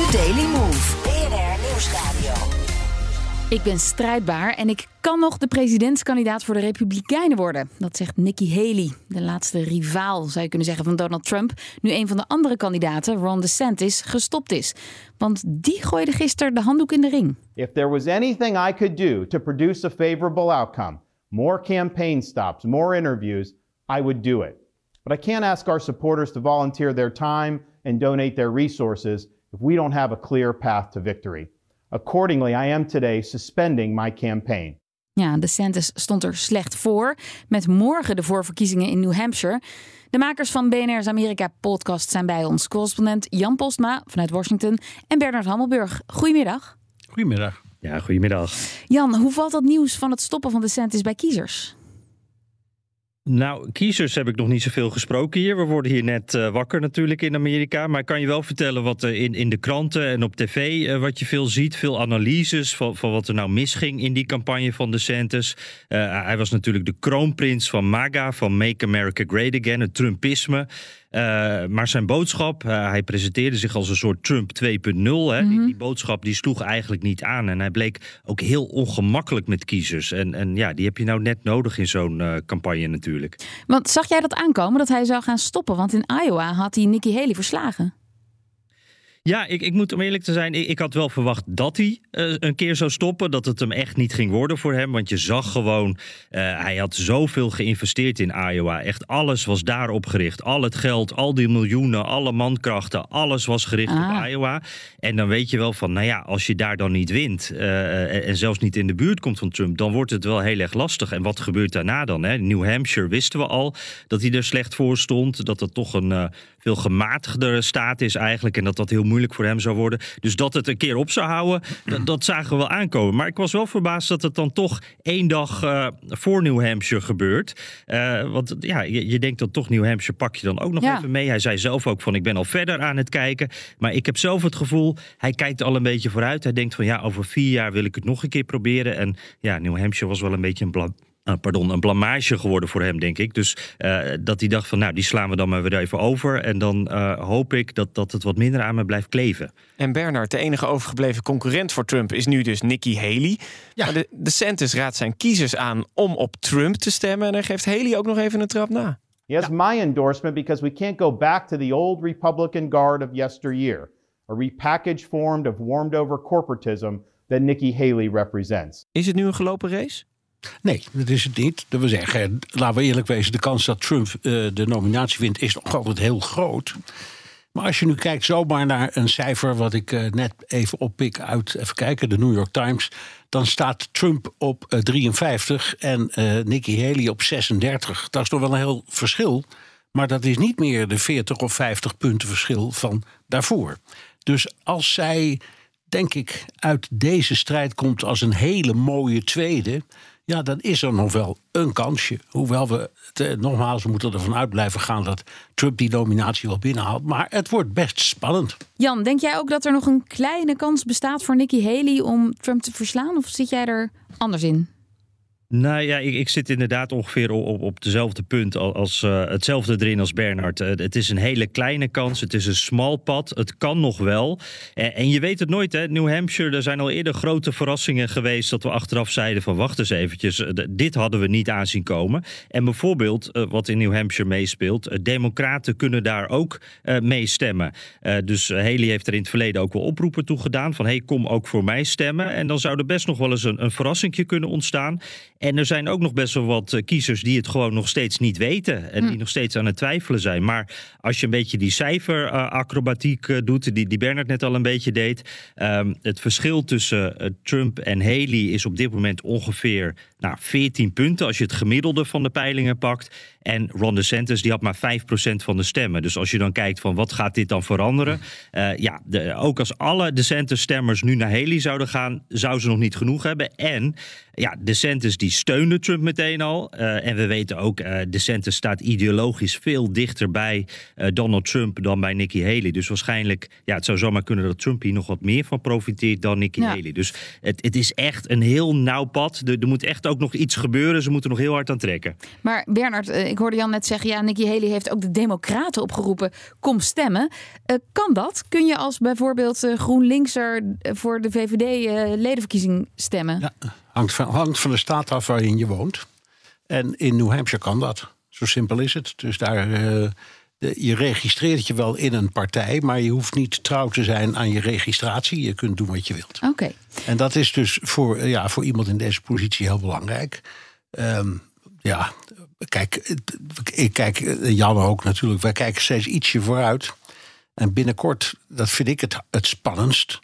The Daily Move. BNR Nieuwsradio. Ik ben strijdbaar en ik kan nog de presidentskandidaat voor de Republikeinen worden. Dat zegt Nikki Haley, de laatste rivaal, zou je kunnen zeggen, van Donald Trump. Nu een van de andere kandidaten, Ron DeSantis, gestopt is. Want die gooide gisteren de handdoek in de ring. If there was anything I could do to produce a favorable outcome, more campaign stops, more interviews, I would do it. But I can't ask our supporters to volunteer their time and donate their resources if we don't have a clear path to victory. Accordingly, I am today suspending my campaign. Ja, DeSantis stond er slecht voor. Met morgen de voorverkiezingen in New Hampshire. De makers van BNR's Amerika podcast zijn bij ons. Correspondent Jan Postma vanuit Washington en Bernard Hammelburg. Goedemiddag. Goedemiddag. Ja, goedemiddag. Jan, hoe valt dat nieuws van het stoppen van DeSantis bij kiezers? Nou, kiezers heb ik nog niet zoveel gesproken hier. We worden hier net uh, wakker natuurlijk in Amerika. Maar ik kan je wel vertellen wat in, in de kranten en op tv... Uh, wat je veel ziet, veel analyses van, van wat er nou misging... in die campagne van DeSantis. Uh, hij was natuurlijk de kroonprins van MAGA, van Make America Great Again, het Trumpisme... Uh, maar zijn boodschap, uh, hij presenteerde zich als een soort Trump 2.0. Mm-hmm. die, die, boodschap die sloeg eigenlijk niet aan. En hij bleek ook heel ongemakkelijk met kiezers. En, en ja, die heb je nou net nodig in zo'n uh, campagne natuurlijk. Want zag jij dat aankomen, dat hij zou gaan stoppen? Want in Iowa had hij Nikki Haley verslagen. Ja, ik, ik moet om eerlijk te zijn, ik, ik had wel verwacht dat hij uh, een keer zou stoppen. Dat het hem echt niet ging worden voor hem. Want je zag gewoon, uh, hij had zoveel geïnvesteerd in Iowa. Echt alles was daarop gericht. Al het geld, al die miljoenen, alle mankrachten, alles was gericht ah. op Iowa. En dan weet je wel van, nou ja, als je daar dan niet wint uh, en zelfs niet in de buurt komt van Trump, dan wordt het wel heel erg lastig. En wat gebeurt daarna dan? Hè? New Hampshire wisten we al dat hij er slecht voor stond. Dat het toch een veel gematigdere staat is eigenlijk. En dat dat heel moeilijk voor hem zou worden. Dus dat het een keer op zou houden, dat, dat zagen we wel aankomen. Maar ik was wel verbaasd dat het dan toch één dag uh, voor New Hampshire gebeurt. Uh, want ja, je, je, denkt dat toch New Hampshire pak je dan ook nog ja. even mee. Hij zei zelf ook van ik ben al verder aan het kijken. Maar ik heb zelf het gevoel, hij kijkt al een beetje vooruit. Hij denkt van ja, over vier jaar wil ik het nog een keer proberen. En ja, New Hampshire was wel een beetje een blad Uh, pardon, een blamage geworden voor hem, denk ik. Dus uh, dat hij dacht van, nou, die slaan we dan maar weer even over. En dan uh, hoop ik dat, dat het wat minder aan me blijft kleven. En Bernard, de enige overgebleven concurrent voor Trump... is nu dus Nikki Haley. Ja. Maar de, de Santis raadt zijn kiezers aan om op Trump te stemmen... en hij geeft Haley ook nog even een trap na. He has my endorsement because we can't go back to the old Republican guard of yesteryear. A repackaged form of warmed-over corporatism that Nikki Haley represents. Is het nu een gelopen race? Nee, dat is het niet. Dat wil zeggen, laten we eerlijk wezen, de kans dat Trump uh, de nominatie wint is nog altijd heel groot. Maar als je nu kijkt zomaar naar een cijfer wat ik uh, net even oppik uit, even kijken, de New York Times. Dan staat Trump op uh, 53 en Nikki Haley op 36. Dat is toch wel een heel verschil. Maar dat is niet meer de 40 of 50 punten verschil van daarvoor. Dus als zij, denk ik, uit deze strijd komt als een hele mooie tweede ja, dan is er nog wel een kansje. Hoewel we, te, nogmaals, we moeten ervan uit blijven gaan dat Trump die nominatie wel binnenhaalt. Maar het wordt best spannend. Jan, denk jij ook dat er nog een kleine kans bestaat voor Nikki Haley om Trump te verslaan? Of zit jij er anders in? Nou ja, ik, ik, zit inderdaad ongeveer op, op, dezelfde punt als uh, hetzelfde erin als Bernard. Uh, het is een hele kleine kans, het is een smal pad, het kan nog wel. En, je weet het nooit, hè. New Hampshire, er zijn al eerder grote verrassingen geweest dat we achteraf zeiden van wacht eens eventjes, uh, dit hadden we niet aanzien komen. En bijvoorbeeld, wat in New Hampshire meespeelt, democraten kunnen daar ook mee stemmen. dus Haley heeft er in het verleden ook wel oproepen toe gedaan van hey, kom ook voor mij stemmen. En dan zou er best nog wel eens een, een verrassingje kunnen ontstaan. En er zijn ook nog best wel wat eh, kiezers die het gewoon nog steeds niet weten. En die nog steeds aan het twijfelen zijn. Maar als je een beetje die cijferacrobatiek uh, doet, die, die Bernard net al een beetje deed. Um, het verschil tussen uh, Trump en Haley is op dit moment ongeveer nou, 14 punten. Als je het gemiddelde van de peilingen pakt. En Ron DeSantis die had maar 5% van de stemmen. Dus als je dan kijkt van wat gaat dit dan veranderen? Uh, ja, de, ook als alle DeSantis-stemmers nu naar Haley zouden gaan, zou ze nog niet genoeg hebben. En ja, DeSantis die steunde Trump meteen al. Uh, en we weten ook, uh, DeSantis staat ideologisch veel dichter bij uh, Donald Trump dan bij Nikki Haley. Dus waarschijnlijk, ja, het zou zomaar kunnen dat Trump hier nog wat meer van profiteert dan Nikki ja. Haley. Dus het, het is echt een heel nauw pad. Er, er, moet echt ook nog iets gebeuren. Ze moeten nog heel hard aan trekken. Maar Bernard, ik hoorde Jan net zeggen, ja, Nikki Haley heeft ook de Democraten opgeroepen, kom stemmen. kan dat? Kun je als bijvoorbeeld GroenLinkser voor de VVD ledenverkiezing stemmen? Ja. Hangt van, hangt van de staat af waarin je woont. En in New Hampshire kan dat. Zo simpel is het. Dus daar, uh, de, je registreert je wel in een partij, maar je hoeft niet trouw te zijn aan je registratie. Je kunt doen wat je wilt. Oké. Okay. En dat is dus voor, ja, voor iemand in deze positie heel belangrijk. Um, ja, kijk, ik kijk, Jan ook natuurlijk. Wij kijken steeds ietsje vooruit. En binnenkort, dat vind ik het, het spannendst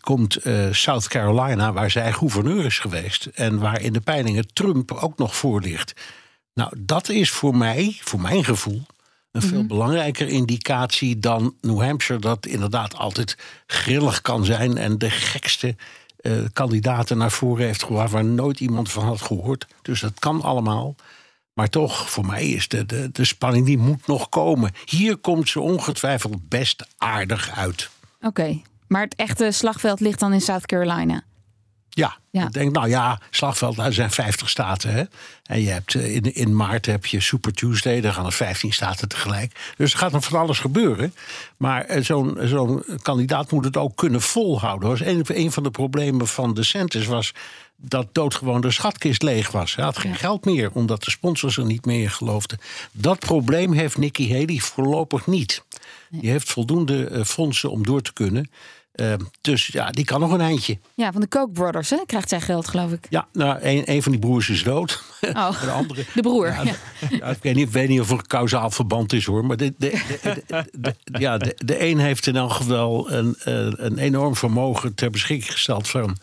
komt uh, South Carolina, waar zij gouverneur is geweest. En waar in de peilingen Trump ook nog voor ligt. Nou, dat is voor mij, voor mijn gevoel, een veel mm -hmm. belangrijker indicatie dan New Hampshire, dat inderdaad altijd grillig kan zijn en de gekste uh, kandidaten naar voren heeft gebracht waar nooit iemand van had gehoord. Dus dat kan allemaal. Maar toch, voor mij is de, de, de spanning die moet nog komen. Hier komt ze ongetwijfeld best aardig uit. Oké, okay. Maar het echte slagveld ligt dan in South Carolina. Ja, ja. ik denk, nou ja, slagveld, daar zijn 50 staten. Hè? En je hebt in, in maart heb je Super Tuesday, daar gaan er 15 staten tegelijk. Dus er gaat nog van alles gebeuren. Maar zo'n zo'n kandidaat moet het ook kunnen volhouden. Was een, een van de problemen van de Centers was dat doodgewoon de schatkist leeg was. Hij had geen ja. geld meer, omdat de sponsors er niet meer in geloofden. Dat probleem heeft Nikki Haley voorlopig niet. Die heeft voldoende uh, fondsen om door te kunnen. Uh, dus ja, die kan nog een eindje. Ja, van de Koch brothers hè? krijgt zij geld, geloof ik. Ja, nou, een, een van die broers is dood. Oh, de, andere, de broer. Ja, ja. Ja, ik weet niet, weet niet of er een kausaal verband is hoor. Maar de, de, de, ja, de, de een heeft in elk geval een, een enorm vermogen ter beschikking gesteld van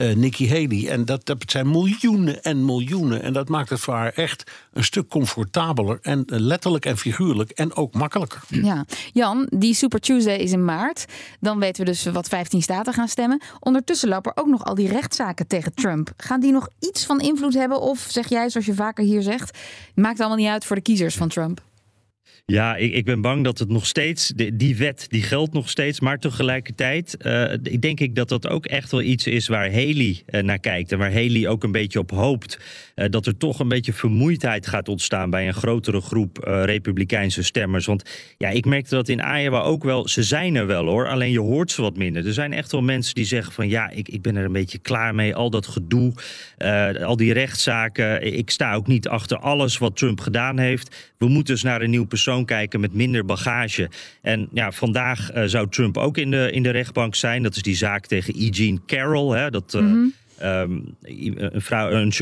uh, Nikki Haley. En dat, dat zijn miljoenen en miljoenen. En dat maakt het voor haar echt een stuk comfortabeler. En uh, letterlijk en figuurlijk. En ook makkelijker. Ja, Jan, die Super Tuesday is in maart. Dan weten we dus wat 15 staten gaan stemmen. Ondertussen lopen ook nog al die rechtszaken tegen Trump. Gaan die nog iets van invloed hebben? Of zeg jij, zoals je vaker hier zegt, maakt allemaal niet uit voor de kiezers van Trump? Ja, ik, ik, ben bang dat het nog steeds, die, wet die geldt nog steeds. Maar tegelijkertijd uh, denk ik dat dat ook echt wel iets is waar Haley uh, naar kijkt. En waar Haley ook een beetje op hoopt. Uh, dat er toch een beetje vermoeidheid gaat ontstaan bij een grotere groep Republikeinse stemmers. Want ja, ik merkte dat in Iowa ook wel. Ze zijn er wel hoor, alleen je hoort ze wat minder. Er zijn echt wel mensen die zeggen van ja, ik, ik ben er een beetje klaar mee. Al dat gedoe, al die rechtszaken. Ik sta ook niet achter alles wat Trump gedaan heeft. We moeten dus naar een nieuw persoon kijken met minder bagage. En ja, vandaag zou Trump ook in de, in de rechtbank zijn. Dat is die zaak tegen Eugene Carroll. Hè, dat, een, vrouw, een,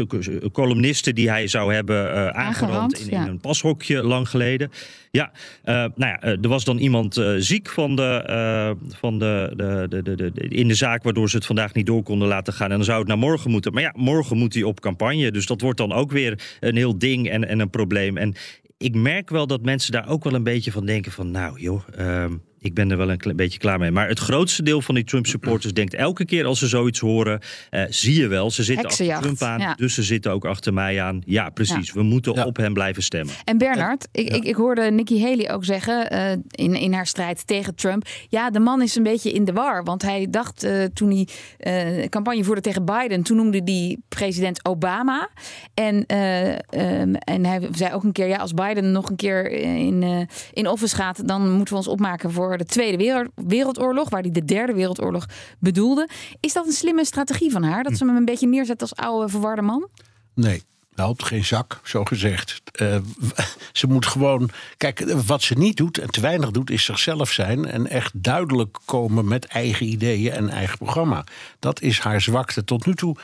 columniste die hij zou hebben uh, aangerand in, een pashokje lang geleden. Ja, nou ja, er was dan iemand ziek van de, van de, de, de, de, in de zaak, waardoor ze het vandaag niet door konden laten gaan. En dan zou het naar morgen moeten. Maar ja, morgen moet hij op campagne. Dus dat wordt dan ook weer een heel ding en, en een probleem. En ik merk wel dat mensen daar ook wel een beetje van denken van... nou joh, um, ik ben er wel een beetje klaar mee. Maar het grootste deel van die Trump-supporters denkt elke keer als ze zoiets horen... Uh, zie je wel, ze zitten achter Trump aan, ja. dus ze zitten ook achter mij aan. Ja, precies, ja. we moeten ja. op hem blijven stemmen. En Bernard, ik, ik, ik, hoorde Nikki Haley ook zeggen uh, in, in haar strijd tegen Trump... ja, de man is een beetje in de war. Want hij dacht uh, toen hij campagne voerde tegen Biden... toen noemde hij president Obama. En, um, en hij zei ook een keer, ja, als Biden nog een keer in, in office gaat... dan moeten we ons opmaken voor de Tweede Wereldoorlog, waar hij de Derde Wereldoorlog bedoelde. Is dat een slimme strategie van haar? Dat ze hem een beetje neerzet als oude verwarde man? Nee. Helpt geen zak, zo gezegd. Uh, ze moet gewoon. Kijk, wat ze niet doet en te weinig doet, is zichzelf zijn. En echt duidelijk komen met eigen ideeën en eigen programma. Dat is haar zwakte. Tot nu toe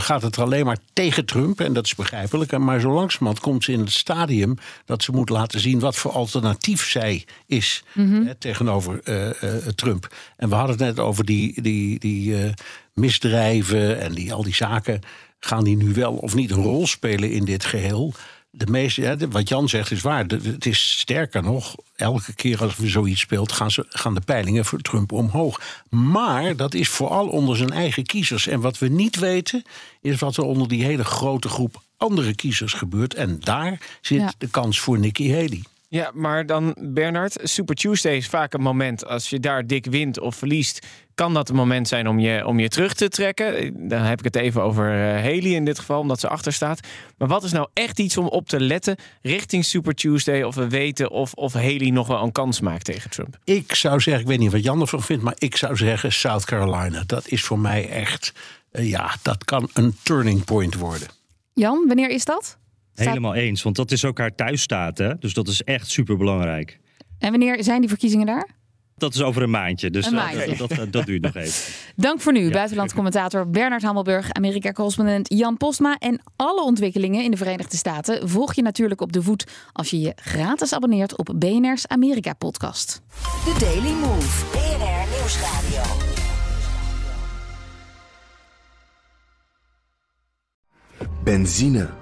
gaat het alleen maar tegen Trump. En dat is begrijpelijk. Maar zo langzamerhand komt ze in het stadium dat ze moet laten zien wat voor alternatief zij is hè, tegenover eh, eh, Trump. En we hadden het net over die, die, die eh, misdrijven en die, al die zaken. Gaan die nu wel of niet een rol spelen in dit geheel? De meeste, wat Jan zegt is waar. Het is sterker nog, elke keer als er zoiets speelt, gaan, ze, gaan de peilingen voor Trump omhoog. Maar dat is vooral onder zijn eigen kiezers. En wat we niet weten, is wat er onder die hele grote groep andere kiezers gebeurt. En daar zit Ja. de kans voor Nikki Haley. Ja, maar dan Bernard, Super Tuesday is vaak een moment als je daar dik wint of verliest, kan dat een moment zijn om je, om je terug te trekken. Dan heb ik het even over eh, Haley in dit geval, omdat ze achter staat. Maar wat is nou echt iets om op te letten richting Super Tuesday of we weten of, of Haley nog wel een kans maakt tegen Trump? Ik zou zeggen, ik weet niet wat Jan ervan vindt, maar ik zou zeggen South Carolina. Dat is voor mij echt, eh, ja, dat kan een turning point worden. Jan, wanneer is dat? Helemaal eens, want dat is ook haar thuisstaat. Hè? Dus dat is echt super belangrijk. En wanneer zijn die verkiezingen daar? Dat is over een maandje. Dus Een eh, maandje. Dat, dat, dat duurt nog even. Dank voor nu, buitenlands commentator Bernard Hammelburg, Amerika-correspondent Jan Postma. En alle ontwikkelingen in de Verenigde Staten volg je natuurlijk op de voet als je je gratis abonneert op BNR's Amerika-podcast. The Daily Move. BNR Nieuwsradio. Benzine